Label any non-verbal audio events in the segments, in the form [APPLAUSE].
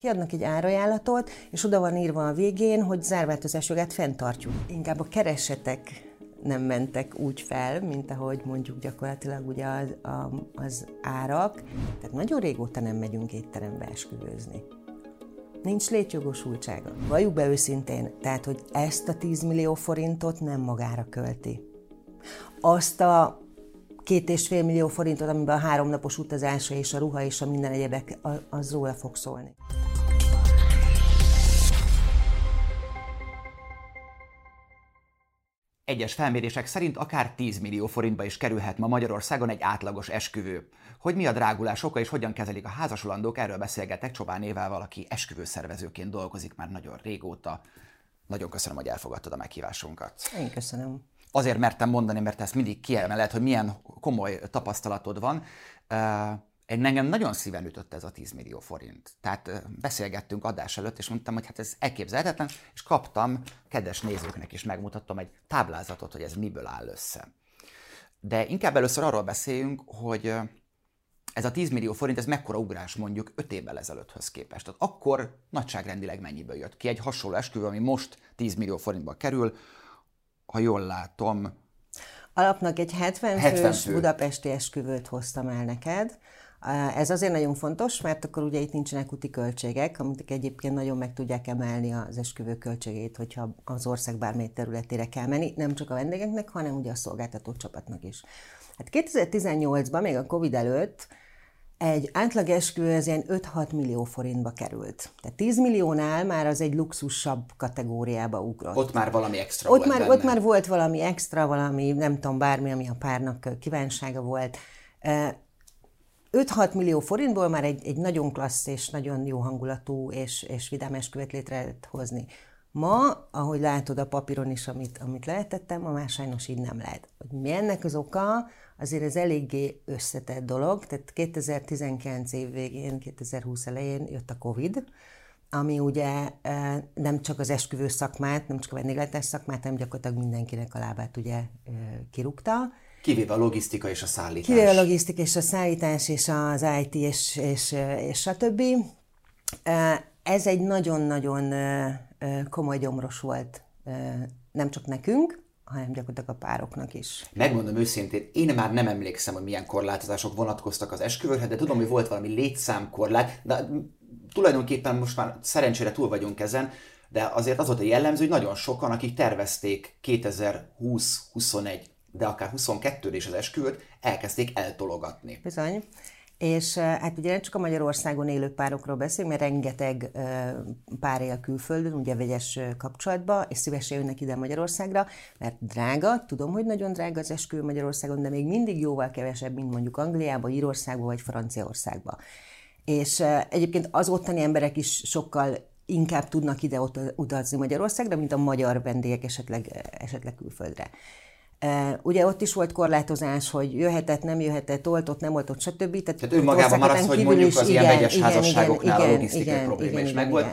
Kiadnak egy árajánlatot, és oda van írva a végén, hogy zárváltozás jogát fenntartjuk. Inkább a keresetek nem mentek úgy fel, mint ahogy mondjuk gyakorlatilag ugye az, a, az árak. Tehát nagyon régóta nem megyünk étterembe esküvőzni. Nincs létjogosultsága. Valljuk be őszintén, tehát, hogy ezt a 10 millió forintot nem magára költi. Azt a két és fél millió forintot, amiben a háromnapos utazása és a ruha és a minden egyebek, az róla fog szólni. Egyes felmérések szerint akár 10 millió forintba is kerülhet ma Magyarországon egy átlagos esküvő. Hogy mi a drágulás oka és hogyan kezelik a házasulandók, erről beszélgetek Csobán Évával, aki esküvőszervezőként dolgozik már nagyon régóta. Nagyon köszönöm, hogy elfogadtad a meghívásunkat. Én köszönöm. Azért mertem mondani, mert ezt mindig kiemeled, hogy milyen komoly tapasztalatod van engem nagyon szíven ütött ez a 10 millió forint. Tehát beszélgettünk adás előtt, és mondtam, hogy hát ez elképzelhetetlen, és kaptam, kedves nézőknek is megmutattam egy táblázatot, hogy ez miből áll össze. De inkább először arról beszéljünk, hogy ez a 10 millió forint, ez mekkora ugrás mondjuk 5 évvel ezelőtthöz képest. Tehát akkor nagyságrendileg mennyiből jött ki egy hasonló esküvő, ami most 10 millió forintba kerül, ha jól látom. Alapnak egy 70, 70 fős fő. budapesti esküvőt hoztam el neked, ez azért nagyon fontos, mert akkor ugye itt nincsenek úti költségek, amit egyébként nagyon meg tudják emelni az esküvő költségét, hogyha az ország bármely területére kell menni, nem csak a vendégeknek, hanem ugye a szolgáltató csapatnak is. Hát 2018-ban, még a Covid előtt, egy átlag esküvő az ilyen 5-6 millió forintba került. Tehát 10 milliónál már az egy luxusabb kategóriába ugrott. Ott már valami extra ott volt már, benne. Ott már volt valami extra, valami nem tudom, bármi, ami a párnak kívánsága volt. 5-6 millió forintból már egy, egy nagyon klassz és nagyon jó hangulatú és, és vidám esküvet létre lehet hozni. Ma, ahogy látod a papíron is, amit, amit lehetettem, ma már sajnos így nem lehet. Hogy mi ennek az oka, azért ez eléggé összetett dolog. Tehát 2019 év végén, 2020 elején jött a Covid, ami ugye e, nem csak az esküvő szakmát, nem csak a vendéglátás szakmát, hanem gyakorlatilag mindenkinek a lábát ugye e, kirúgta Kivéve a logisztika és a szállítás. Kivéve a logisztika és a szállítás és az IT és, és, és stb. Ez egy nagyon-nagyon komoly gyomros volt nem csak nekünk, hanem gyakorlatilag a pároknak is. Megmondom őszintén, én már nem emlékszem, hogy milyen korlátozások vonatkoztak az esküvőre, de tudom, hogy volt valami létszámkorlát, de tulajdonképpen most már szerencsére túl vagyunk ezen, de azért az volt a jellemző, hogy nagyon sokan, akik tervezték 2020-21 de akár 22 is az esküvőt elkezdték eltologatni. Bizony. És hát ugye nem csak a Magyarországon élő párokról beszélünk, mert rengeteg pár él külföldön, ugye vegyes kapcsolatba, és szívesen jönnek ide Magyarországra, mert drága, tudom, hogy nagyon drága az esküvő Magyarországon, de még mindig jóval kevesebb, mint mondjuk Angliába, Írországba vagy Franciaországba. És egyébként az ottani emberek is sokkal inkább tudnak ide utazni Magyarországra, mint a magyar vendégek esetleg, esetleg külföldre. Ugye ott is volt korlátozás, hogy jöhetett, nem jöhetett, oltott, nem oltott, stb. Tehát, Tehát önmagában már az, hogy mondjuk az igen, ilyen vegyes igen, házasságoknál igen, a logisztikai igen, probléma igen, is megvolt.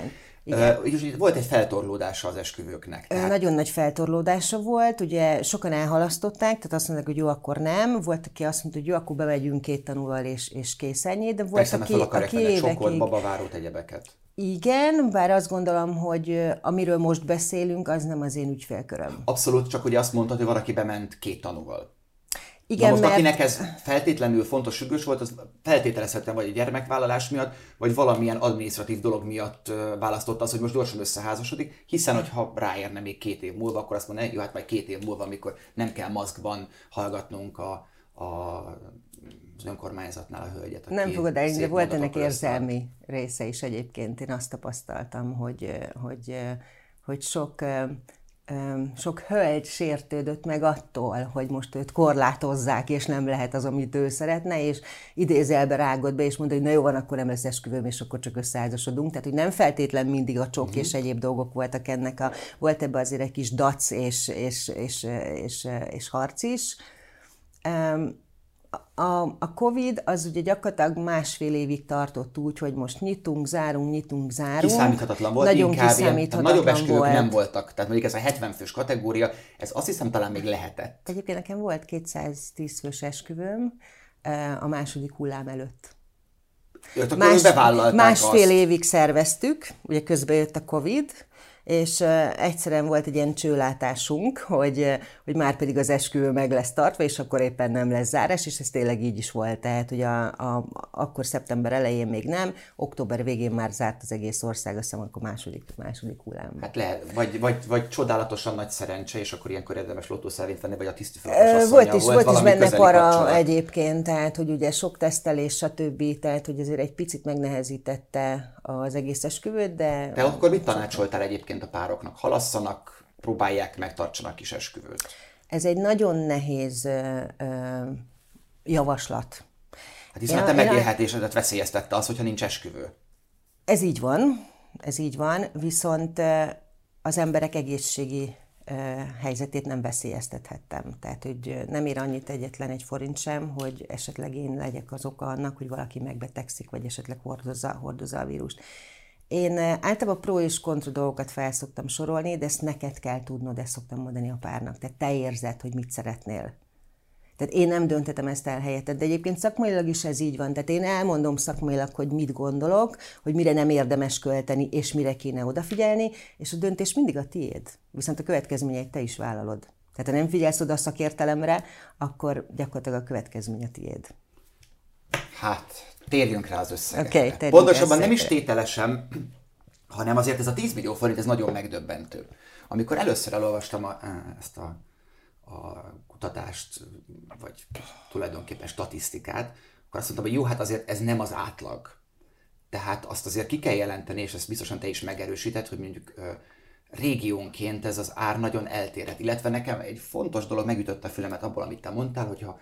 Igen. Uh, volt egy feltorlódása az esküvőknek. Tehát... Nagyon nagy feltorlódása volt, ugye sokan elhalasztották, tehát azt mondták, hogy jó, akkor nem. Volt, aki azt mondta, hogy jó, akkor bemegyünk két tanulval és, és kész ennyi, de volt, Persze, aki, aki évekig... sokkot, babavárót, egyebeket. Igen, bár azt gondolom, hogy amiről most beszélünk, az nem az én ügyfélköröm. Abszolút, csak ugye azt mondtad, hogy valaki bement két tanúval. Igen, Na most mert... akinek ez feltétlenül fontos, sürgős volt, az feltételezhetően vagy a gyermekvállalás miatt, vagy valamilyen administratív dolog miatt választotta az, hogy most gyorsan összeházasodik, hiszen hogyha ráérne még két év múlva, akkor azt mondja, jó, hát majd két év múlva, amikor nem kell maszkban hallgatnunk a, a az önkormányzatnál a hölgyet. Nem fogod el, de volt ennek érzelmi része is egyébként. Én azt tapasztaltam, hogy, hogy, hogy sok sok hölgy sértődött meg attól, hogy most őt korlátozzák, és nem lehet az, amit ő szeretne, és idézelbe rágott be, és mondta, hogy na jó van, akkor nem lesz esküvőm, és akkor csak összeházasodunk. Tehát, hogy nem feltétlen mindig a csok uh-huh. és egyéb dolgok voltak ennek a, volt ebbe azért egy kis dac és, és, és, és, és harc is. Um, a, a COVID az ugye gyakorlatilag másfél évig tartott úgy, hogy most nyitunk, zárunk, nyitunk, zárunk. Kiszámíthatatlan volt, Nagyon inkább kiszámíthatatlan ilyen, nagyobb esküvők volt. nem voltak. Tehát mondjuk ez a 70 fős kategória, ez azt hiszem talán még lehetett. Egyébként nekem volt 210 fős esküvőm a második hullám előtt. Más, másfél azt. évig szerveztük, ugye közben jött a Covid, és egyszerűen volt egy ilyen csőlátásunk, hogy, hogy már pedig az esküvő meg lesz tartva, és akkor éppen nem lesz zárás, és ez tényleg így is volt. Tehát, hogy a, a, akkor szeptember elején még nem, október végén már zárt az egész ország, azt hiszem akkor második, második hullám. Hát lehet, vagy, vagy, vagy csodálatosan nagy szerencse, és akkor ilyenkor érdemes lótószerint venni, vagy a tisztifős uh, Volt is, volt, volt is benne para kapcsolat. egyébként, tehát, hogy ugye sok tesztelés, stb., tehát, hogy azért egy picit megnehezítette az egész esküvőt, de... De akkor mit tanácsoltál egyébként egyébként a pároknak? Halasszanak, próbálják meg, tartsanak kis esküvőt? Ez egy nagyon nehéz ö, ö, javaslat. Hát hiszen a te megélhetésedet veszélyeztette az, hogyha nincs esküvő. Ez így van, ez így van, viszont az emberek egészségi helyzetét nem veszélyeztethettem. Tehát, hogy nem ér annyit egyetlen egy forint sem, hogy esetleg én legyek az oka annak, hogy valaki megbetegszik, vagy esetleg hordozza, hordozza a vírust. Én eh, általában pro és kontra dolgokat felszoktam sorolni, de ezt neked kell tudnod, ezt szoktam mondani a párnak. Tehát te érzed, hogy mit szeretnél. Tehát én nem döntetem ezt el helyetted, de egyébként szakmailag is ez így van. Tehát én elmondom szakmailag, hogy mit gondolok, hogy mire nem érdemes költeni, és mire kéne odafigyelni, és a döntés mindig a tiéd. Viszont a következményeit te is vállalod. Tehát ha nem figyelsz oda a szakértelemre, akkor gyakorlatilag a következmény a tiéd. Hát, térjünk rá az összegekre. Okay, Pontosabban nem is tételesen, hanem azért ez a 10 millió forint, ez nagyon megdöbbentő. Amikor először elolvastam a, ezt a, a kutatást, vagy tulajdonképpen statisztikát, akkor azt mondtam, hogy jó, hát azért ez nem az átlag. Tehát azt azért ki kell jelenteni, és ezt biztosan te is megerősített, hogy mondjuk régiónként ez az ár nagyon eltérhet. Illetve nekem egy fontos dolog megütötte a fülemet abból, amit te mondtál, hogyha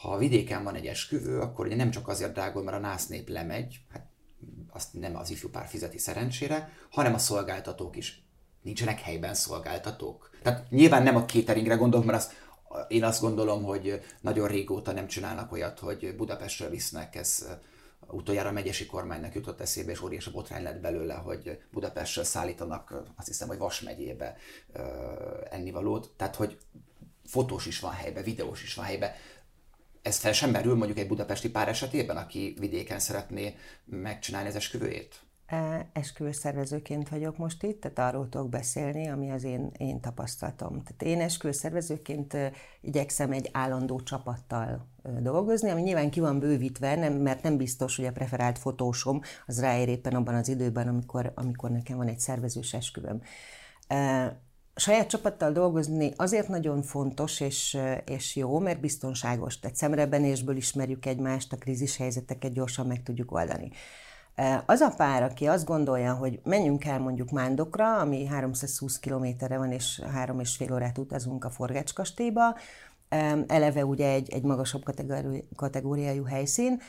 ha a vidéken van egy esküvő, akkor ugye nem csak azért drágul, mert a nász nép lemegy, hát azt nem az ifjú pár fizeti szerencsére, hanem a szolgáltatók is. Nincsenek helyben szolgáltatók. Tehát nyilván nem a cateringre gondolok, mert azt, én azt gondolom, hogy nagyon régóta nem csinálnak olyat, hogy Budapestről visznek, ez utoljára a megyesi kormánynak jutott eszébe, és óriási botrány lett belőle, hogy Budapestről szállítanak, azt hiszem, hogy Vas megyébe ennivalót. Tehát, hogy fotós is van helybe, videós is van helybe ez fel sem merül mondjuk egy budapesti pár esetében, aki vidéken szeretné megcsinálni az esküvőjét? Esküvőszervezőként vagyok most itt, tehát arról tudok beszélni, ami az én, én tapasztalatom. Tehát én esküvőszervezőként igyekszem egy állandó csapattal dolgozni, ami nyilván ki van bővítve, nem, mert nem biztos, hogy a preferált fotósom az ráér éppen abban az időben, amikor, amikor nekem van egy szervezős esküvőm saját csapattal dolgozni azért nagyon fontos és, és jó, mert biztonságos. Tehát szemrebenésből ismerjük egymást, a krízis helyzeteket gyorsan meg tudjuk oldani. Az a pár, aki azt gondolja, hogy menjünk el mondjuk Mándokra, ami 320 kilométerre van, és három és fél órát utazunk a Forgácskastélyba, eleve ugye egy, egy magasabb kategóriájú helyszín,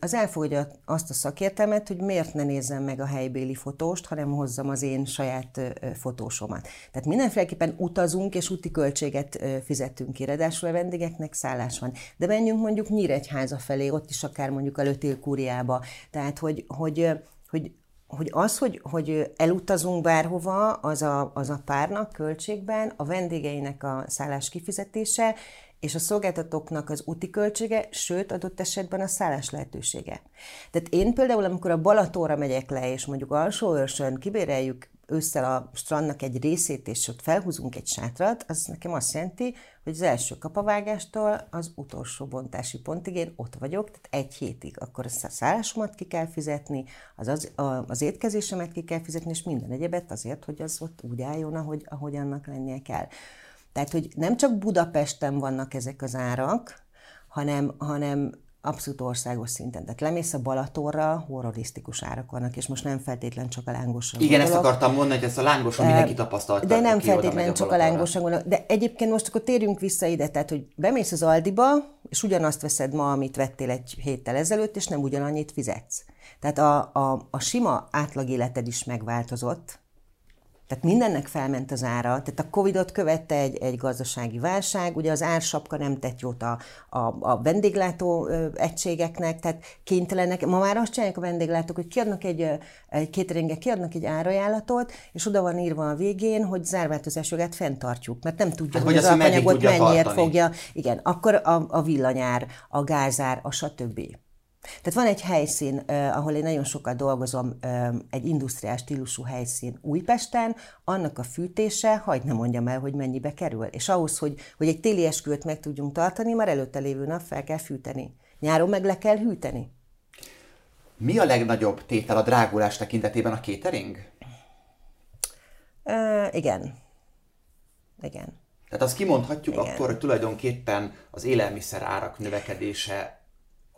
az elfogadja azt a szakértelmet, hogy miért ne nézzem meg a helybéli fotóst, hanem hozzam az én saját fotósomat. Tehát mindenféleképpen utazunk, és úti költséget fizetünk ki, ráadásul a vendégeknek szállás van. De menjünk mondjuk Nyíregyháza felé, ott is akár mondjuk a Lötélkúriába. Tehát, hogy, hogy, hogy hogy az, hogy, hogy elutazunk bárhova, az a, az a párnak költségben, a vendégeinek a szállás kifizetése, és a szolgáltatóknak az úti költsége, sőt, adott esetben a szállás lehetősége. Tehát én például, amikor a Balatóra megyek le, és mondjuk alsó őrsön kibéreljük ősszel a strandnak egy részét, és ott felhúzunk egy sátrat, az nekem azt jelenti, hogy az első kapavágástól az utolsó bontási pontig én ott vagyok, tehát egy hétig. Akkor a szállásomat ki kell fizetni, az, az, az étkezésemet ki kell fizetni, és minden egyebet azért, hogy az ott úgy álljon, ahogy, ahogy annak lennie kell. Tehát, hogy nem csak Budapesten vannak ezek az árak, hanem, hanem abszolút országos szinten. Tehát lemész a Balatorra, horrorisztikus árak vannak, és most nem feltétlen csak a lángosra Igen, gondolok. ezt akartam mondani, hogy ezt a lángoson mindenki tapasztalta. De nem feltétlen csak a, a lángosra gondolok. De egyébként most akkor térjünk vissza ide, tehát hogy bemész az Aldiba, és ugyanazt veszed ma, amit vettél egy héttel ezelőtt, és nem ugyanannyit fizetsz. Tehát a, a, a sima átlagéleted is megváltozott, tehát mindennek felment az ára, tehát a Covid-ot követte egy, egy gazdasági válság, ugye az ársapka nem tett jót a, a, a vendéglátó egységeknek, tehát kénytelenek, ma már azt csinálják a vendéglátók, hogy kiadnak egy, egy kéteringe, kiadnak egy árajánlatot, és oda van írva a végén, hogy zárváltozás jogát fenntartjuk, mert nem tudja, hát, hogy az, alpanyagot mennyiért fogja. Igen, akkor a, a villanyár, a gázár, a stb. Tehát van egy helyszín, eh, ahol én nagyon sokat dolgozom, eh, egy industriás stílusú helyszín Újpesten, annak a fűtése, hagyd ne mondjam el, hogy mennyibe kerül. És ahhoz, hogy, hogy egy téli esküvőt meg tudjunk tartani, már előtte lévő nap fel kell fűteni. Nyáron meg le kell hűteni. Mi a legnagyobb tétel a drágulás tekintetében a catering? Uh, igen. Igen. Tehát azt kimondhatjuk Igen. akkor, hogy tulajdonképpen az élelmiszer árak növekedése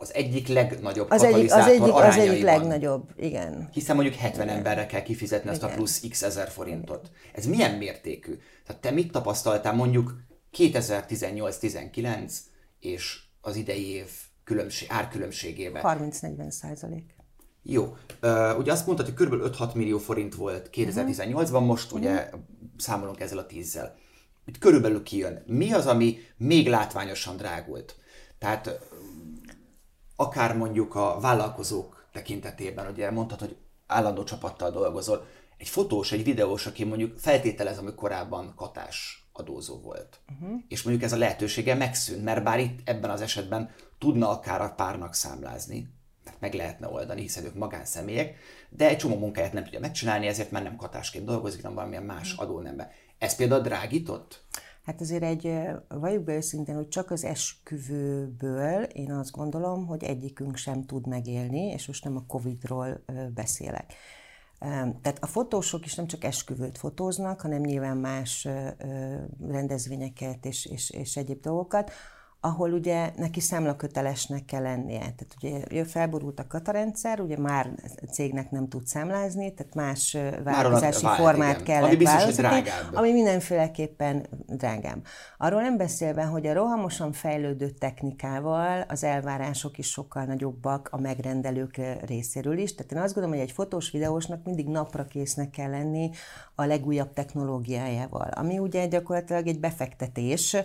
az egyik legnagyobb az egyik, az egyik, az egyik legnagyobb, igen. Hiszen mondjuk 70 igen. emberre kell kifizetni azt igen. a plusz x ezer forintot. Ez milyen mértékű? Tehát te mit tapasztaltál mondjuk 2018-19 és az idei év különbség, árkülönbségében? 30-40 százalék. Jó. Uh, ugye azt mondtad, hogy kb. 5-6 millió forint volt 2018-ban, most uh-huh. ugye számolunk ezzel a tízzel. Itt körülbelül kijön. Mi az, ami még látványosan drágult? Tehát akár mondjuk a vállalkozók tekintetében, ugye mondtad, hogy állandó csapattal dolgozol, egy fotós, egy videós, aki mondjuk feltételez, hogy korábban katás adózó volt. Uh-huh. És mondjuk ez a lehetősége megszűnt, mert bár itt ebben az esetben tudna akár a párnak számlázni, tehát meg lehetne oldani, hiszen ők magánszemélyek, de egy csomó munkáját nem tudja megcsinálni, ezért már nem katásként dolgozik, hanem valamilyen más mhm. adónemben. Ez például drágított? Hát azért egy, valljuk be őszintén, hogy csak az esküvőből én azt gondolom, hogy egyikünk sem tud megélni, és most nem a Covid-ról beszélek. Tehát a fotósok is nem csak esküvőt fotóznak, hanem nyilván más rendezvényeket és, és, és egyéb dolgokat ahol ugye neki számlakötelesnek kell lennie. Tehát ugye felborult a katarendszer, ugye már a cégnek nem tud számlázni, tehát más változási formát igen. kellett ami választani, ami mindenféleképpen drágább. Arról nem beszélve, hogy a rohamosan fejlődő technikával az elvárások is sokkal nagyobbak a megrendelők részéről is. Tehát én azt gondolom, hogy egy fotós videósnak mindig napra késznek kell lenni a legújabb technológiájával, ami ugye gyakorlatilag egy befektetés,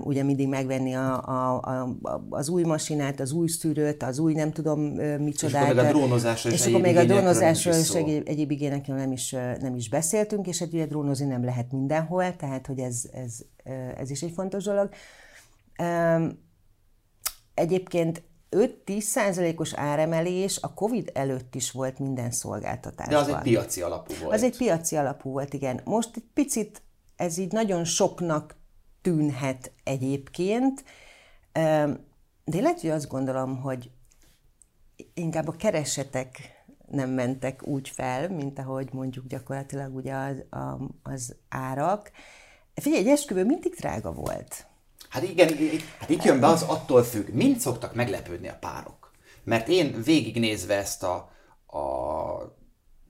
ugye mindig megvenni a, a, a, az új masinát, az új szűrőt, az új nem tudom micsodát. És akkor még a drónozásról és, és akkor még a drónozásról és egyéb, egyéb igényekről nem is, nem is beszéltünk, és hát ugye drónozni nem lehet mindenhol, tehát hogy ez, ez, ez is egy fontos dolog. Egyébként 5-10 százalékos áremelés a Covid előtt is volt minden szolgáltatásban. De az egy piaci alapú volt. Az egy piaci alapú volt, igen. Most egy picit ez így nagyon soknak tűnhet egyébként, de lehet, hogy azt gondolom, hogy inkább a keresetek nem mentek úgy fel, mint ahogy mondjuk gyakorlatilag ugye az, az árak. Figyelj, egy esküvő mindig drága volt. Hát igen, hát itt jön be az attól függ, mind szoktak meglepődni a párok. Mert én végignézve ezt a, a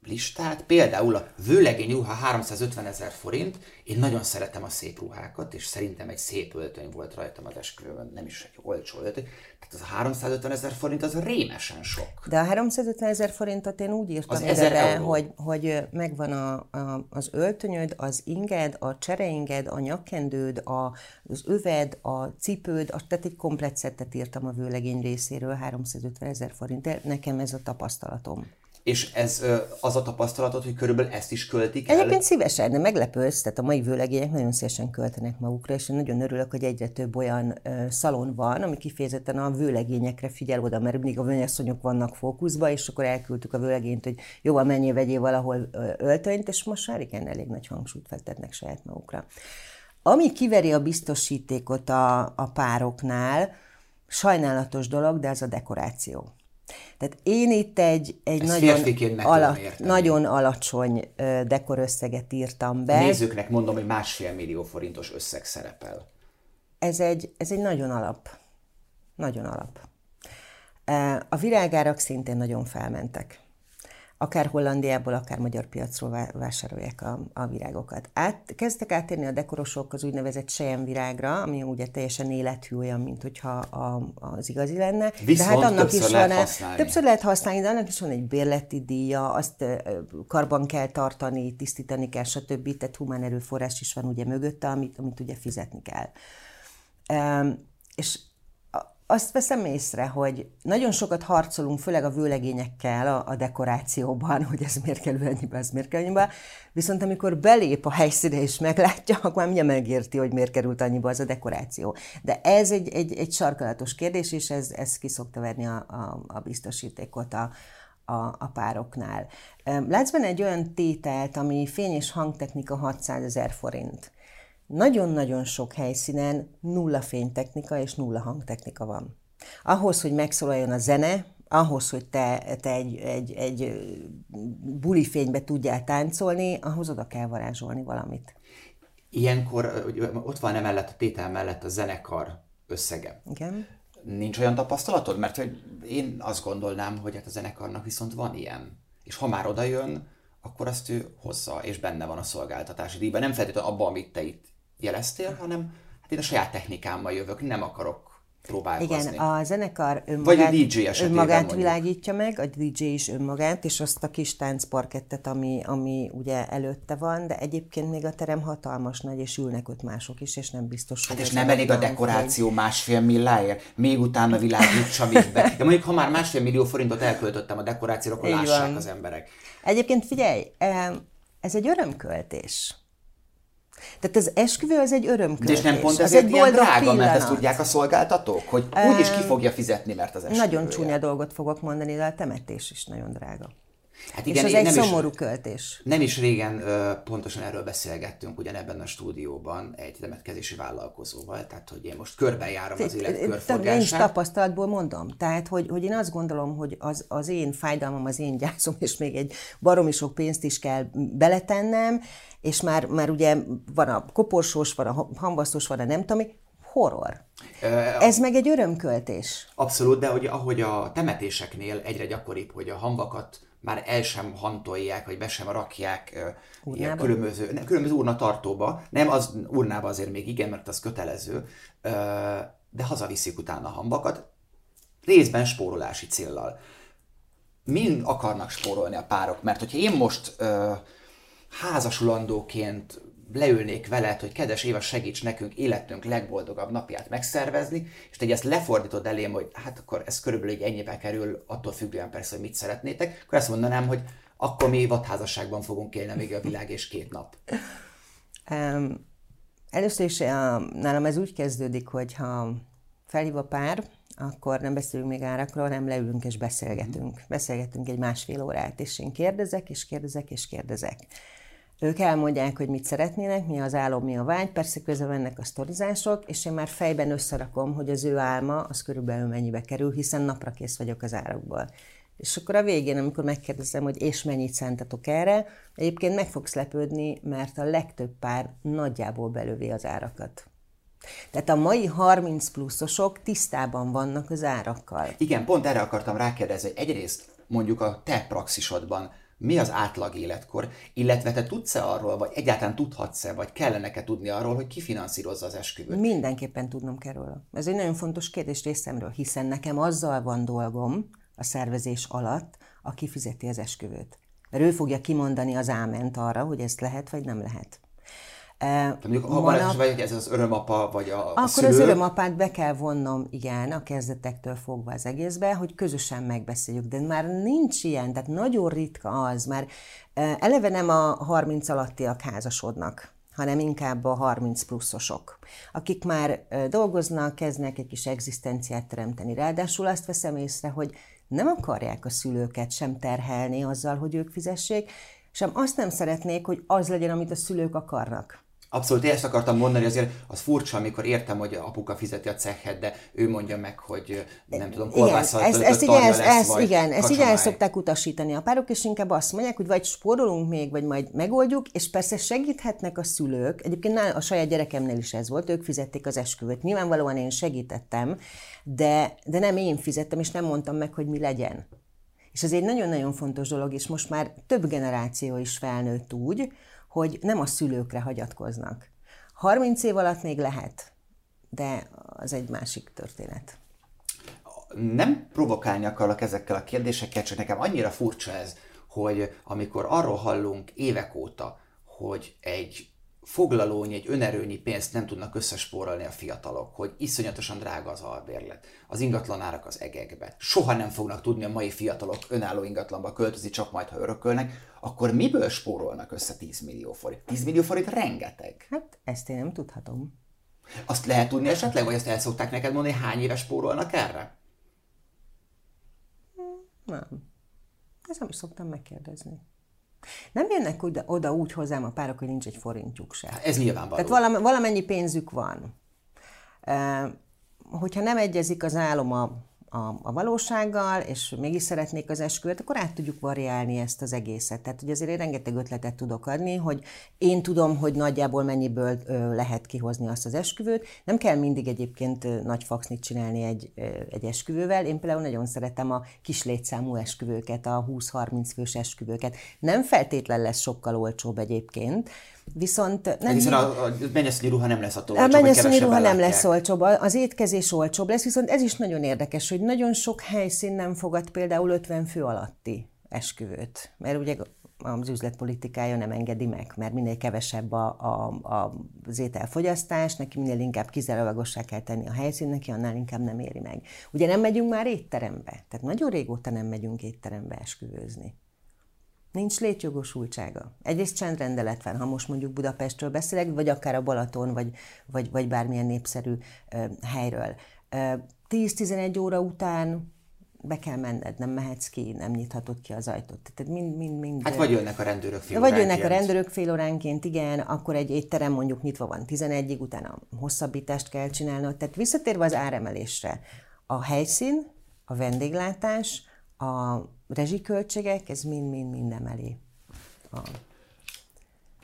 listát, például a vőlegény ruha 350 ezer forint, én nagyon szeretem a szép ruhákat, és szerintem egy szép öltöny volt rajtam az esküvőn, nem is egy olcsó öltöny. Tehát az a 350 ezer forint az rémesen sok. De a 350 ezer forintot én úgy írtam az ide hogy, hogy megvan a, a, az öltönyöd, az inged, a csereinged, a nyakkendőd, a, az öved, a cipőd, a, tehát egy komplet szettet írtam a vőlegény részéről 350 ezer forint. Nekem ez a tapasztalatom. És ez az a tapasztalatod, hogy körülbelül ezt is költik el? Egyébként szívesen, de meglepősz, tehát a mai vőlegények nagyon szívesen költenek magukra, és én nagyon örülök, hogy egyre több olyan uh, szalon van, ami kifejezetten a vőlegényekre figyel oda, mert mindig a vönyasszonyok vannak fókuszba, és akkor elküldtük a vőlegényt, hogy jóval menjél, vegyél valahol öltönyt, és most már igen, elég nagy hangsúlyt fektetnek saját magukra. Ami kiveri a biztosítékot a, a pároknál, sajnálatos dolog, de ez a dekoráció. Tehát én itt egy, egy nagyon, ala, nagyon alacsony dekorösszeget írtam be. A nézőknek mondom, hogy másfél millió forintos összeg szerepel. Ez egy, ez egy nagyon alap. Nagyon alap. A virágárak szintén nagyon felmentek akár Hollandiából, akár magyar piacról vásárolják a, a virágokat. Át, kezdtek átérni a dekorosok az úgynevezett virágra, ami ugye teljesen élethű olyan, mint hogyha a, az igazi lenne. Viszont de hát annak is lehet van, használni. Többször lehet használni, de annak is van egy bérleti díja, azt karban kell tartani, tisztítani kell, stb. Tehát humán erőforrás is van ugye mögötte, amit, amit ugye fizetni kell. Um, és azt veszem észre, hogy nagyon sokat harcolunk, főleg a vőlegényekkel a, a dekorációban, hogy ez miért kell ennyibe, ez miért kell ennyibe. Viszont amikor belép a helyszíne és meglátja, [LAUGHS] akkor már mindjárt megérti, hogy miért került annyiba az a dekoráció. De ez egy, egy, egy sarkalatos kérdés, és ez, ez ki szokta verni a, a, a biztosítékot a, a, a pároknál. Látsz benne egy olyan tételt, ami fény- és hangtechnika 600 ezer forint. Nagyon-nagyon sok helyszínen nulla fénytechnika és nulla hangtechnika van. Ahhoz, hogy megszólaljon a zene, ahhoz, hogy te, te egy, egy, egy buli fénybe tudjál táncolni, ahhoz oda kell varázsolni valamit. Ilyenkor ott van emellett a tétel mellett a zenekar összege. Igen. Nincs olyan tapasztalatod? Mert hogy én azt gondolnám, hogy hát a zenekarnak viszont van ilyen. És ha már oda jön, akkor azt ő hozza, és benne van a szolgáltatási díjban. Nem feltétlenül abban, amit te itt jeleztél, hanem hát én a saját technikámmal jövök, nem akarok próbálkozni. Igen, a zenekar önmagát, Vagy a DJ önmagát mondjuk. világítja meg, a DJ is önmagát, és azt a kis táncparkettet, ami, ami ugye előtte van, de egyébként még a terem hatalmas nagy, és ülnek ott mások is, és nem biztos, hogy... Hát és nem elég a dekoráció másfél milláért, még utána világítsa még be. De mondjuk, ha már másfél millió forintot elköltöttem a dekorációra, akkor Így lássák van. az emberek. Egyébként figyelj, ez egy örömköltés. Tehát az esküvő az egy örömköltés. De és nem pont ezért egy ilyen drága, pillanat. mert ezt tudják a szolgáltatók, hogy úgyis ki fogja fizetni, mert az esküvő. Nagyon csúnya dolgot fogok mondani, de a temetés is nagyon drága. Hát igen, és az egy nem szomorú is, költés. Nem is régen ö, pontosan erről beszélgettünk ugyanebben a stúdióban egy temetkezési vállalkozóval, tehát hogy én most körbejárom az élet körforgását. Én is tapasztalatból mondom, tehát hogy, hogy én azt gondolom, hogy az, az én fájdalmam, az én gyászom, és még egy baromi sok pénzt is kell beletennem, és már, már ugye van a koporsós, van a hambasztós, van a nem tudom, horror. Ez meg egy örömköltés. Abszolút, de hogy ahogy a temetéseknél egyre gyakoribb, hogy a hamvakat már el sem hantolják, vagy be sem rakják ilyen különböző, nem, különböző urna tartóba. Nem, az urnába azért még igen, mert az kötelező, de hazaviszik utána a hambakat, részben spórolási céllal. Mind akarnak spórolni a párok? Mert hogyha én most házasulandóként leülnék veled, hogy kedves Éva, segíts nekünk életünk legboldogabb napját megszervezni, és te ezt lefordítod elém, hogy hát akkor ez körülbelül egy ennyibe kerül, attól függően persze, hogy mit szeretnétek, akkor azt mondanám, hogy akkor mi vadházasságban fogunk élni még a világ és két nap. Um, először is uh, nálam ez úgy kezdődik, hogy ha felhív a pár, akkor nem beszélünk még árakról, hanem leülünk és beszélgetünk. Beszélgetünk egy másfél órát, és én kérdezek, és kérdezek, és kérdezek. Ők elmondják, hogy mit szeretnének, mi az álom, mi a vágy, persze közben mennek a sztorizások, és én már fejben összerakom, hogy az ő álma az körülbelül mennyibe kerül, hiszen napra kész vagyok az árakból. És akkor a végén, amikor megkérdezem, hogy és mennyit szántatok erre, egyébként meg fogsz lepődni, mert a legtöbb pár nagyjából belövi az árakat. Tehát a mai 30 pluszosok tisztában vannak az árakkal. Igen, pont erre akartam rákérdezni. Egyrészt mondjuk a te praxisodban mi az átlag életkor, illetve te tudsz-e arról, vagy egyáltalán tudhatsz-e, vagy kellene-e tudni arról, hogy ki finanszírozza az esküvőt? Mindenképpen tudnom kell róla. Ez egy nagyon fontos kérdés részemről, hiszen nekem azzal van dolgom a szervezés alatt, aki fizeti az esküvőt. Mert ő fogja kimondani az áment arra, hogy ezt lehet, vagy nem lehet. Tehát mondjuk, ha Manap... van vagy ez az örömapa, vagy a, Akkor szülő... az örömapát be kell vonnom, igen, a kezdetektől fogva az egészbe, hogy közösen megbeszéljük, de már nincs ilyen, tehát nagyon ritka az, már eleve nem a 30 alattiak házasodnak, hanem inkább a 30 pluszosok, akik már dolgoznak, kezdnek egy kis egzisztenciát teremteni. Ráadásul azt veszem észre, hogy nem akarják a szülőket sem terhelni azzal, hogy ők fizessék, sem azt nem szeretnék, hogy az legyen, amit a szülők akarnak. Abszolút, én ezt akartam mondani, azért az furcsa, amikor értem, hogy apuka fizeti a cehet, de ő mondja meg, hogy nem tudom, kolbásszal igen, ezt, ezt, igen, lesz, ezt, igen, ezt így el szokták utasítani a párok, és inkább azt mondják, hogy vagy spórolunk még, vagy majd megoldjuk, és persze segíthetnek a szülők. Egyébként a saját gyerekemnél is ez volt, ők fizették az esküvőt. Nyilvánvalóan én segítettem, de, de nem én fizettem, és nem mondtam meg, hogy mi legyen. És ez egy nagyon-nagyon fontos dolog, és most már több generáció is felnőtt úgy, hogy nem a szülőkre hagyatkoznak. 30 év alatt még lehet, de az egy másik történet. Nem provokálni akarok ezekkel a kérdésekkel, csak nekem annyira furcsa ez, hogy amikor arról hallunk évek óta, hogy egy foglalónyi, egy önerőnyi pénzt nem tudnak összespórolni a fiatalok, hogy iszonyatosan drága az albérlet, az ingatlanárak az egekbe, soha nem fognak tudni a mai fiatalok önálló ingatlanba költözni, csak majd ha örökölnek, akkor miből spórolnak össze 10 millió forint? 10 millió forint rengeteg. Hát ezt én nem tudhatom. Azt lehet tudni esetleg, vagy azt el szokták neked mondani, hány éves spórolnak erre? Nem. Ezt nem is szoktam megkérdezni. Nem jönnek oda, oda úgy hozzám a párok, hogy nincs egy forintjuk se. Hát ez nyilvánvaló. Tehát valam, valamennyi pénzük van. E, hogyha nem egyezik az álom a a, a valósággal, és mégis szeretnék az esküvőt, akkor át tudjuk variálni ezt az egészet. Tehát, hogy azért én rengeteg ötletet tudok adni, hogy én tudom, hogy nagyjából mennyiből ö, lehet kihozni azt az esküvőt. Nem kell mindig egyébként nagy faxnit csinálni egy, ö, egy esküvővel. Én például nagyon szeretem a kis létszámú esküvőket, a 20-30 fős esküvőket. Nem feltétlen lesz sokkal olcsóbb egyébként, Viszont nem... Hiszen a, a mennyasszonyi ruha nem lesz attól A mennyasszonyi ruha nem lesz olcsóbb, az étkezés olcsóbb lesz, viszont ez is nagyon érdekes, hogy nagyon sok helyszín nem fogad például 50 fő alatti esküvőt, mert ugye az üzletpolitikája nem engedi meg, mert minél kevesebb a, a, a, az ételfogyasztás, neki minél inkább kizárólagossá kell tenni a helyszín, neki annál inkább nem éri meg. Ugye nem megyünk már étterembe, tehát nagyon régóta nem megyünk étterembe esküvőzni. Nincs létjogosultsága. Egyrészt csendrendelet van, ha most mondjuk Budapestről beszélek, vagy akár a Balaton, vagy, vagy, vagy bármilyen népszerű uh, helyről. Uh, 10-11 óra után be kell menned, nem mehetsz ki, nem nyithatod ki az ajtót. Tehát mind, mind, mind, hát vagy jönnek a rendőrök fél Vagy jönnek a rendőrök fél óránként, igen, akkor egy étterem mondjuk nyitva van 11-ig, utána hosszabbítást kell csinálnod. Tehát visszatérve az áremelésre, a helyszín, a vendéglátás, a rezsiköltségek, ez mind-mind-mind emeli. A...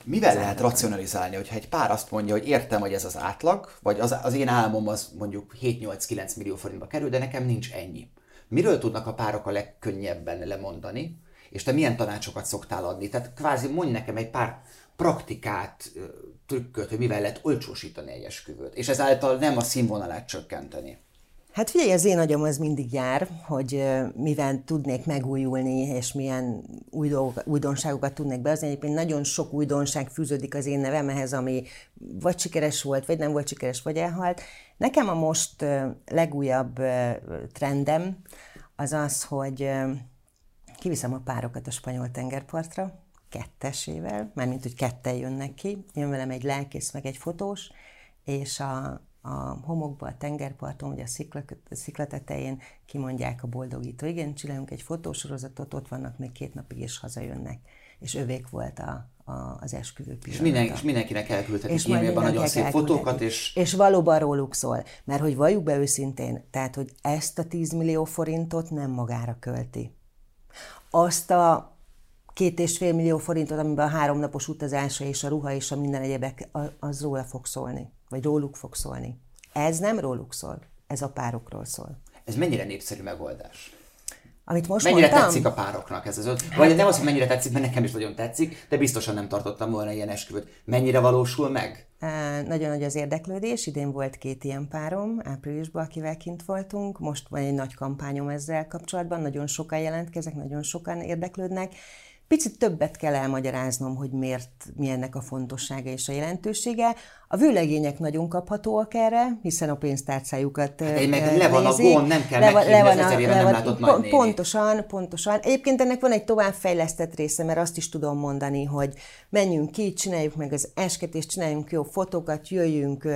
Mivel lehet racionalizálni, hogyha egy pár azt mondja, hogy értem, hogy ez az átlag, vagy az, az én álmom az mondjuk 7-8-9 millió forintba kerül, de nekem nincs ennyi. Miről tudnak a párok a legkönnyebben lemondani, és te milyen tanácsokat szoktál adni? Tehát kvázi mondj nekem egy pár praktikát, trükköt, hogy mivel lehet olcsósítani egy esküvőt, és ezáltal nem a színvonalát csökkenteni. Hát figyelj, az én agyam az mindig jár, hogy mivel tudnék megújulni, és milyen új dolgok, újdonságokat tudnék behozni. Egyébként nagyon sok újdonság fűződik az én nevemhez, ami vagy sikeres volt, vagy nem volt sikeres, vagy elhalt. Nekem a most legújabb trendem az az, hogy kiviszem a párokat a spanyol tengerpartra, kettesével, mármint, hogy ketten jönnek ki, jön velem egy lelkész, meg egy fotós, és a, a homokba, a tengerparton, vagy a szikla, szikla tetején kimondják a boldogító. Igen, csinálunk egy fotósorozatot, ott vannak még két napig, és hazajönnek. És övék volt a, a, az esküvő pillanata. És, minden, és mindenkinek elküldhetik e-mailben nagyon szép fotókat, és... És valóban róluk szól. Mert hogy valljuk be őszintén, tehát, hogy ezt a 10 millió forintot nem magára költi. Azt a két és fél millió forintot, amiben a háromnapos utazása és a ruha és a minden egyebek, az róla fog szólni vagy róluk fog szólni. Ez nem róluk szól, ez a párokról szól. Ez mennyire népszerű megoldás? Amit most mennyire mondtam? tetszik a pároknak ez az öt? Hát, vagy nem az, hogy mennyire tetszik, mert nekem is nagyon tetszik, de biztosan nem tartottam volna ilyen esküvőt. Mennyire valósul meg? Nagyon nagy az érdeklődés. Idén volt két ilyen párom, áprilisban, akivel kint voltunk. Most van egy nagy kampányom ezzel kapcsolatban. Nagyon sokan jelentkezek, nagyon sokan érdeklődnek Picit többet kell elmagyaráznom, hogy miért, mi ennek a fontossága és a jelentősége. A vőlegények nagyon kaphatóak erre, hiszen a pénztárcájukat hát Egy meg le van a gond, nem kell le, le van a, le van, nem látott pont, Pontosan, pontosan. Egyébként ennek van egy továbbfejlesztett része, mert azt is tudom mondani, hogy menjünk ki, csináljuk meg az esketést, csináljunk jó fotókat, jöjjünk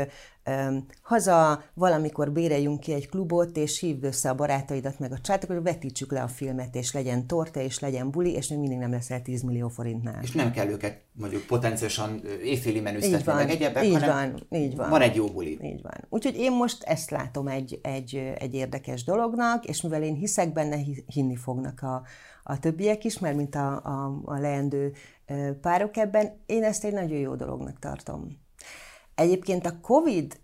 haza, valamikor béreljünk ki egy klubot, és hívd össze a barátaidat, meg a csátokat, vetítsük le a filmet, és legyen torta, és legyen buli, és még mindig nem leszel 10 millió forintnál. És nem kell őket mondjuk potenciálisan évféli menüztetni, meg egyebek, így hanem van, így van. van egy jó buli. Így van. Úgyhogy én most ezt látom egy, egy, egy érdekes dolognak, és mivel én hiszek benne, hinni fognak a, a többiek is, mert mint a, a, a leendő párok ebben, én ezt egy nagyon jó dolognak tartom. Egyébként a COVID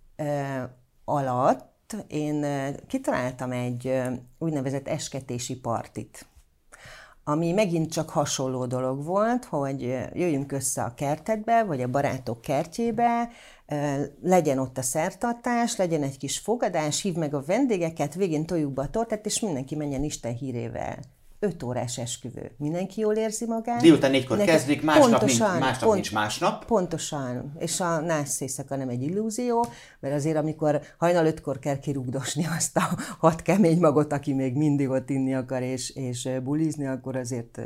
alatt én kitaláltam egy úgynevezett esketési partit, ami megint csak hasonló dolog volt, hogy jöjjünk össze a kertedbe, vagy a barátok kertjébe, legyen ott a szertartás, legyen egy kis fogadás, hív meg a vendégeket, végén toljuk be a tortát, és mindenki menjen Isten hírével 5 órás esküvő. Mindenki jól érzi magát. Délután négykor Mindenki- kezdik, másnap, Pontosan, nincs, másnap pont- nincs másnap. Pontosan. És a nász éjszaka nem egy illúzió, mert azért, amikor hajnal ötkor kell kirugdosni azt a hat kemény magot, aki még mindig ott inni akar és, és bulizni, akkor azért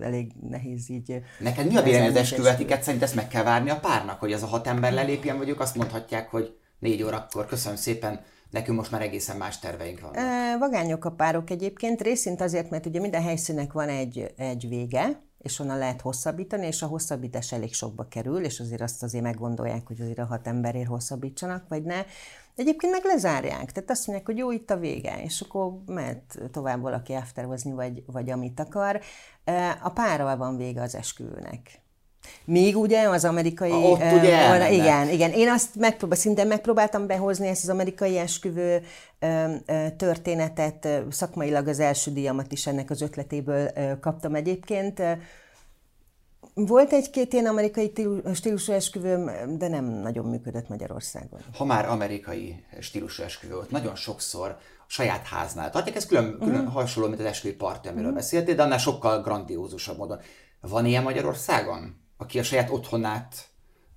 elég nehéz így... Neked mi a vélemény az vezetni esküvetiket? Szerint ezt meg kell várni a párnak, hogy az a hat ember lelépjen, vagy ők azt mondhatják, hogy négy órakor, köszönöm szépen, nekünk most már egészen más terveink vannak. Ö, Vagányok a párok egyébként, részint azért, mert ugye minden helyszínnek van egy, egy vége, és onnan lehet hosszabbítani, és a hosszabbítás elég sokba kerül, és azért azt azért meggondolják, hogy azért a hat emberért hosszabbítsanak, vagy ne. Egyébként meg lezárják, tehát azt mondják, hogy jó, itt a vége, és akkor mehet tovább valaki afterhozni, vagy, vagy amit akar. A párral van vége az esküvőnek. Míg ugye az amerikai... Ott ö, ugye van- elmennek. igen, igen. Én azt megpróbál, szintén megpróbáltam behozni ezt az amerikai esküvő ö, történetet, ö, szakmailag az első díjamat is ennek az ötletéből ö, kaptam egyébként. Volt egy-két ilyen amerikai stílu- stílusú esküvőm, de nem nagyon működött Magyarországon. Ha már amerikai stílusú esküvő volt, nagyon sokszor a saját háznál tartják, ez külön, külön uh-huh. hasonló, mint az esküvői parti, amiről uh-huh. beszéltél, de annál sokkal grandiózusabb módon. Van ilyen Magyarországon? Aki a saját otthonát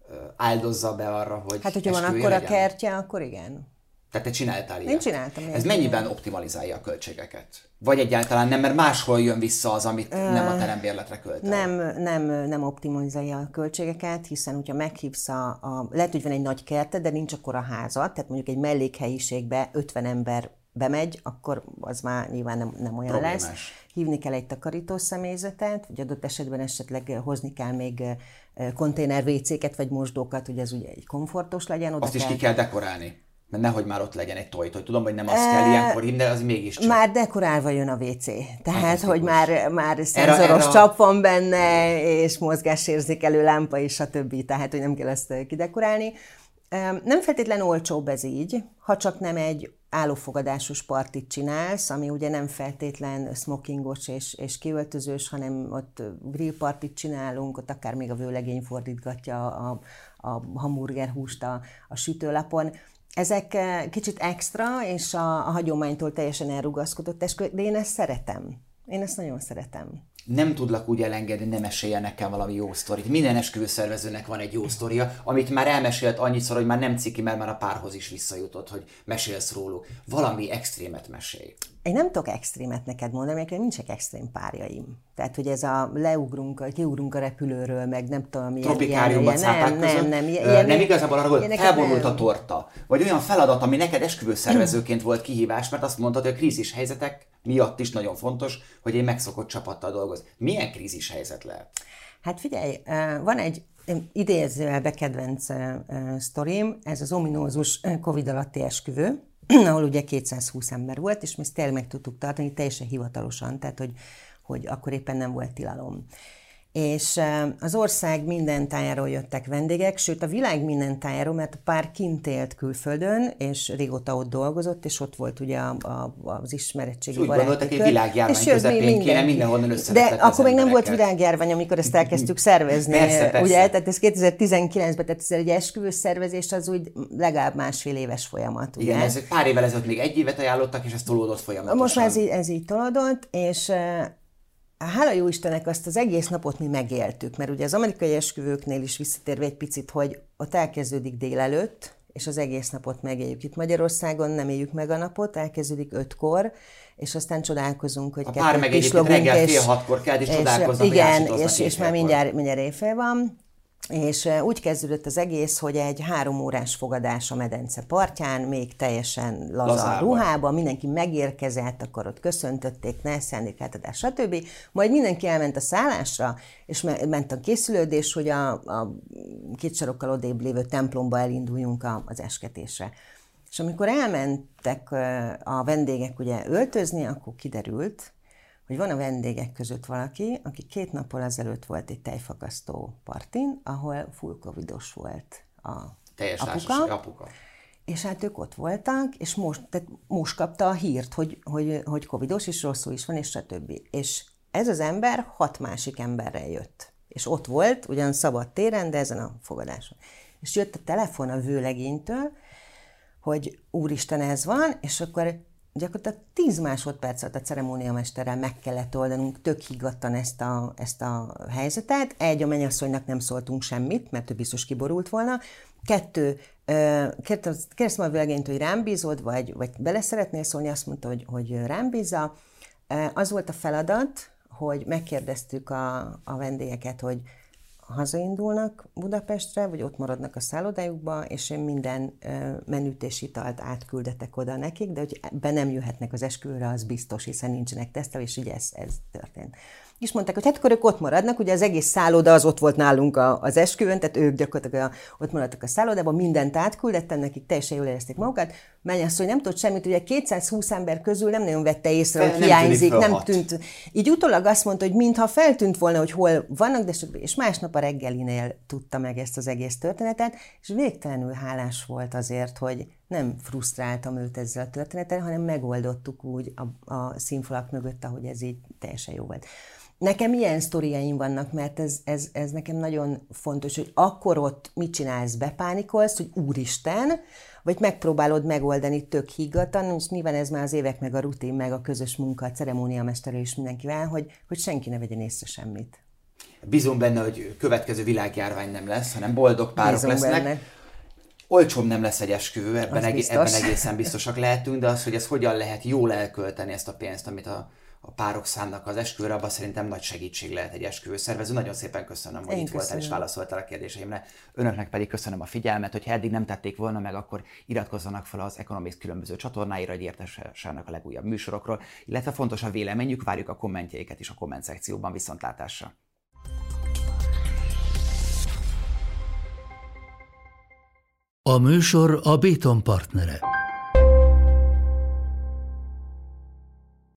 ö, áldozza be arra, hogy Hát, hogyha van akkor a kertje, akkor igen. Tehát te csináltál ilyet? Én csináltam Ez ilyet, mennyiben optimalizálja a költségeket? Vagy egyáltalán nem, mert máshol jön vissza az, amit nem a terembérletre költel? Nem, nem, nem optimalizálja a költségeket, hiszen hogyha meghívsz a, a... Lehet, hogy van egy nagy kerted, de nincs akkor a házad, tehát mondjuk egy mellékhelyiségbe 50 ember bemegy, akkor az már nyilván nem, nem olyan Problémás. lesz. Hívni kell egy takarító személyzetet, vagy adott esetben esetleg hozni kell még eh, konténer WC-ket, vagy mosdókat, hogy ez ugye egy komfortos legyen. Oda Azt is kell... ki kell dekorálni. Mert nehogy már ott legyen egy toj, hogy tudom, hogy nem azt kell ilyenkor hívni, de az mégiscsak. Már dekorálva jön a WC. Tehát, Fantasztikus. hogy már, már szenzoros erre csap van benne, és mozgásérzékelő lámpa, és a többi. Tehát, hogy nem kell ezt kidekorálni. Nem feltétlen olcsóbb ez így, ha csak nem egy állófogadásos partit csinálsz, ami ugye nem feltétlen smokingos és, és kiöltözős, hanem ott grillpartit csinálunk, ott akár még a vőlegény fordítgatja a, a hamburgerhúst a, a sütőlapon. Ezek eh, kicsit extra, és a, a hagyománytól teljesen elrugaszkodott eskü, de én ezt szeretem. Én ezt nagyon szeretem. Nem tudlak úgy elengedni, nem meséljen nekem valami jó sztorit. Minden esküvőszervezőnek van egy jó sztoria, amit már elmesélt annyiszor, hogy már nem ciki, mert már a párhoz is visszajutott, hogy mesélsz róluk. Valami extrémet mesélj. Én nem tudok extrémet neked mondani, mert nincsenek extrém párjaim. Tehát, hogy ez a leugrunk, kiugrunk a repülőről, meg nem tudom. Tropikáriumban ilyen- cápák nem, nem, nem, Ö, ilyen, nem igazából arra, hogy felborult a torta. Vagy olyan feladat, ami neked esküvőszervezőként volt kihívás, mert azt mondtad, hogy a krízis helyzetek miatt is nagyon fontos, hogy egy megszokott csapattal dolgoz. Milyen krízis helyzet lehet? Hát figyelj, van egy idézőjelbe kedvenc sztorim, ez az ominózus Covid alatti esküvő, [CLEARS THROAT] ahol ugye 220 ember volt, és mi ezt tényleg meg tudtuk tartani, teljesen hivatalosan, tehát hogy, hogy akkor éppen nem volt tilalom. És az ország minden tájáról jöttek vendégek, sőt a világ minden tájáról, mert a pár kint élt külföldön, és régóta ott dolgozott, és ott volt ugye a, a, az ismeretségi Úgy gondoltak, hogy világjárvány És közepén mi- kéne mindenki. mindenhonnan De összevetetni az akkor még nem volt világjárvány, amikor ezt elkezdtük szervezni. Persze, persze. Ugye, tehát ez 2019-ben, tehát ez egy esküvős szervezés, az úgy legalább másfél éves folyamat. Ugye? Igen, ez pár évvel ezelőtt még egy évet ajánlottak, és ez tolódott folyamatosan. Most már ez így, ez így tolódott, és hála jó Istennek azt az egész napot mi megéltük, mert ugye az amerikai esküvőknél is visszatérve egy picit, hogy ott elkezdődik délelőtt, és az egész napot megéljük. Itt Magyarországon nem éljük meg a napot, elkezdődik ötkor, és aztán csodálkozunk, hogy A pár kettőt egyébként pislogunk, reggel fél hatkor kelt, és csodálkoznak, hogy Igen, ásítoznak és, és már mindjárt, mindjárt éjfél van. És úgy kezdődött az egész, hogy egy három órás fogadás a medence partján, még teljesen laza Lazában. ruhában, mindenki megérkezett, akkor ott köszöntötték, ne szándékátadás, stb. Majd mindenki elment a szállásra, és me- ment a készülődés, hogy a, a két sarokkal odébb lévő templomba elinduljunk a, az esketésre. És amikor elmentek a vendégek ugye öltözni, akkor kiderült, hogy van a vendégek között valaki, aki két nappal ezelőtt volt egy tejfakasztó partin, ahol full covidos volt a Teljes apuka. apuka. És hát ők ott voltak, és most, tehát most kapta a hírt, hogy, hogy, hogy covidos, és rosszul is van, és stb. És ez az ember hat másik emberrel jött. És ott volt, ugyan szabad téren, de ezen a fogadáson. És jött a telefon a vőlegénytől, hogy úristen ez van, és akkor gyakorlatilag 10 másodperc alatt a ceremóniamesterrel meg kellett oldanunk tök higgadtan ezt a, ezt a helyzetet. Egy, a mennyasszonynak nem szóltunk semmit, mert ő biztos kiborult volna. Kettő, kérdeztem a vőlegényt, hogy rám bízod, vagy, vagy bele szeretnél szólni, azt mondta, hogy, hogy rám bízza. Az volt a feladat, hogy megkérdeztük a, a vendégeket, hogy hazaindulnak Budapestre, vagy ott maradnak a szállodájukba, és én minden menüt és italt átküldetek oda nekik, de hogy be nem jöhetnek az esküvőre, az biztos, hiszen nincsenek tesztel, és ugye ez, ez történt és mondták, hogy hát akkor ők ott maradnak, ugye az egész szálloda az ott volt nálunk az esküvőn, tehát ők gyakorlatilag ott maradtak a szállodában, mindent átküldettem nekik, teljesen jól érezték magukat. Hogy nem tudott semmit, ugye 220 ember közül nem nagyon vette észre, hogy hiányzik, nem tűnt. Így utólag azt mondta, hogy mintha feltűnt volna, hogy hol vannak, de és másnap a reggelinél tudta meg ezt az egész történetet, és végtelenül hálás volt azért, hogy nem frusztráltam őt ezzel a történettel, hanem megoldottuk úgy a, a színfalak mögött, ahogy ez így teljesen jó volt. Nekem ilyen sztoriaim vannak, mert ez, ez, ez nekem nagyon fontos, hogy akkor ott mit csinálsz, bepánikolsz, hogy úristen, vagy megpróbálod megoldani tök higgadtan, és nyilván ez már az évek, meg a rutin, meg a közös munka, a ceremóniamesterrel és mindenkivel, hogy, hogy senki ne vegyen észre semmit. Bízom benne, hogy következő világjárvány nem lesz, hanem boldog párok Bízom lesznek. Benne. Olcsóbb nem lesz egy esküvő, ebben, egész, ebben egészen biztosak lehetünk, de az, hogy ez hogyan lehet jól elkölteni ezt a pénzt, amit a a párok szánnak az esküvőre, abban szerintem nagy segítség lehet egy esküvő szervező. Nagyon szépen köszönöm, hogy Én itt köszönöm. voltál és válaszoltál a kérdéseimre. Önöknek pedig köszönöm a figyelmet, hogyha eddig nem tették volna meg, akkor iratkozzanak fel az Economics különböző csatornáira, hogy értesüljenek a legújabb műsorokról, illetve fontos a véleményük, várjuk a kommentjeiket is a komment szekcióban viszontlátásra. A műsor a Béton partnere.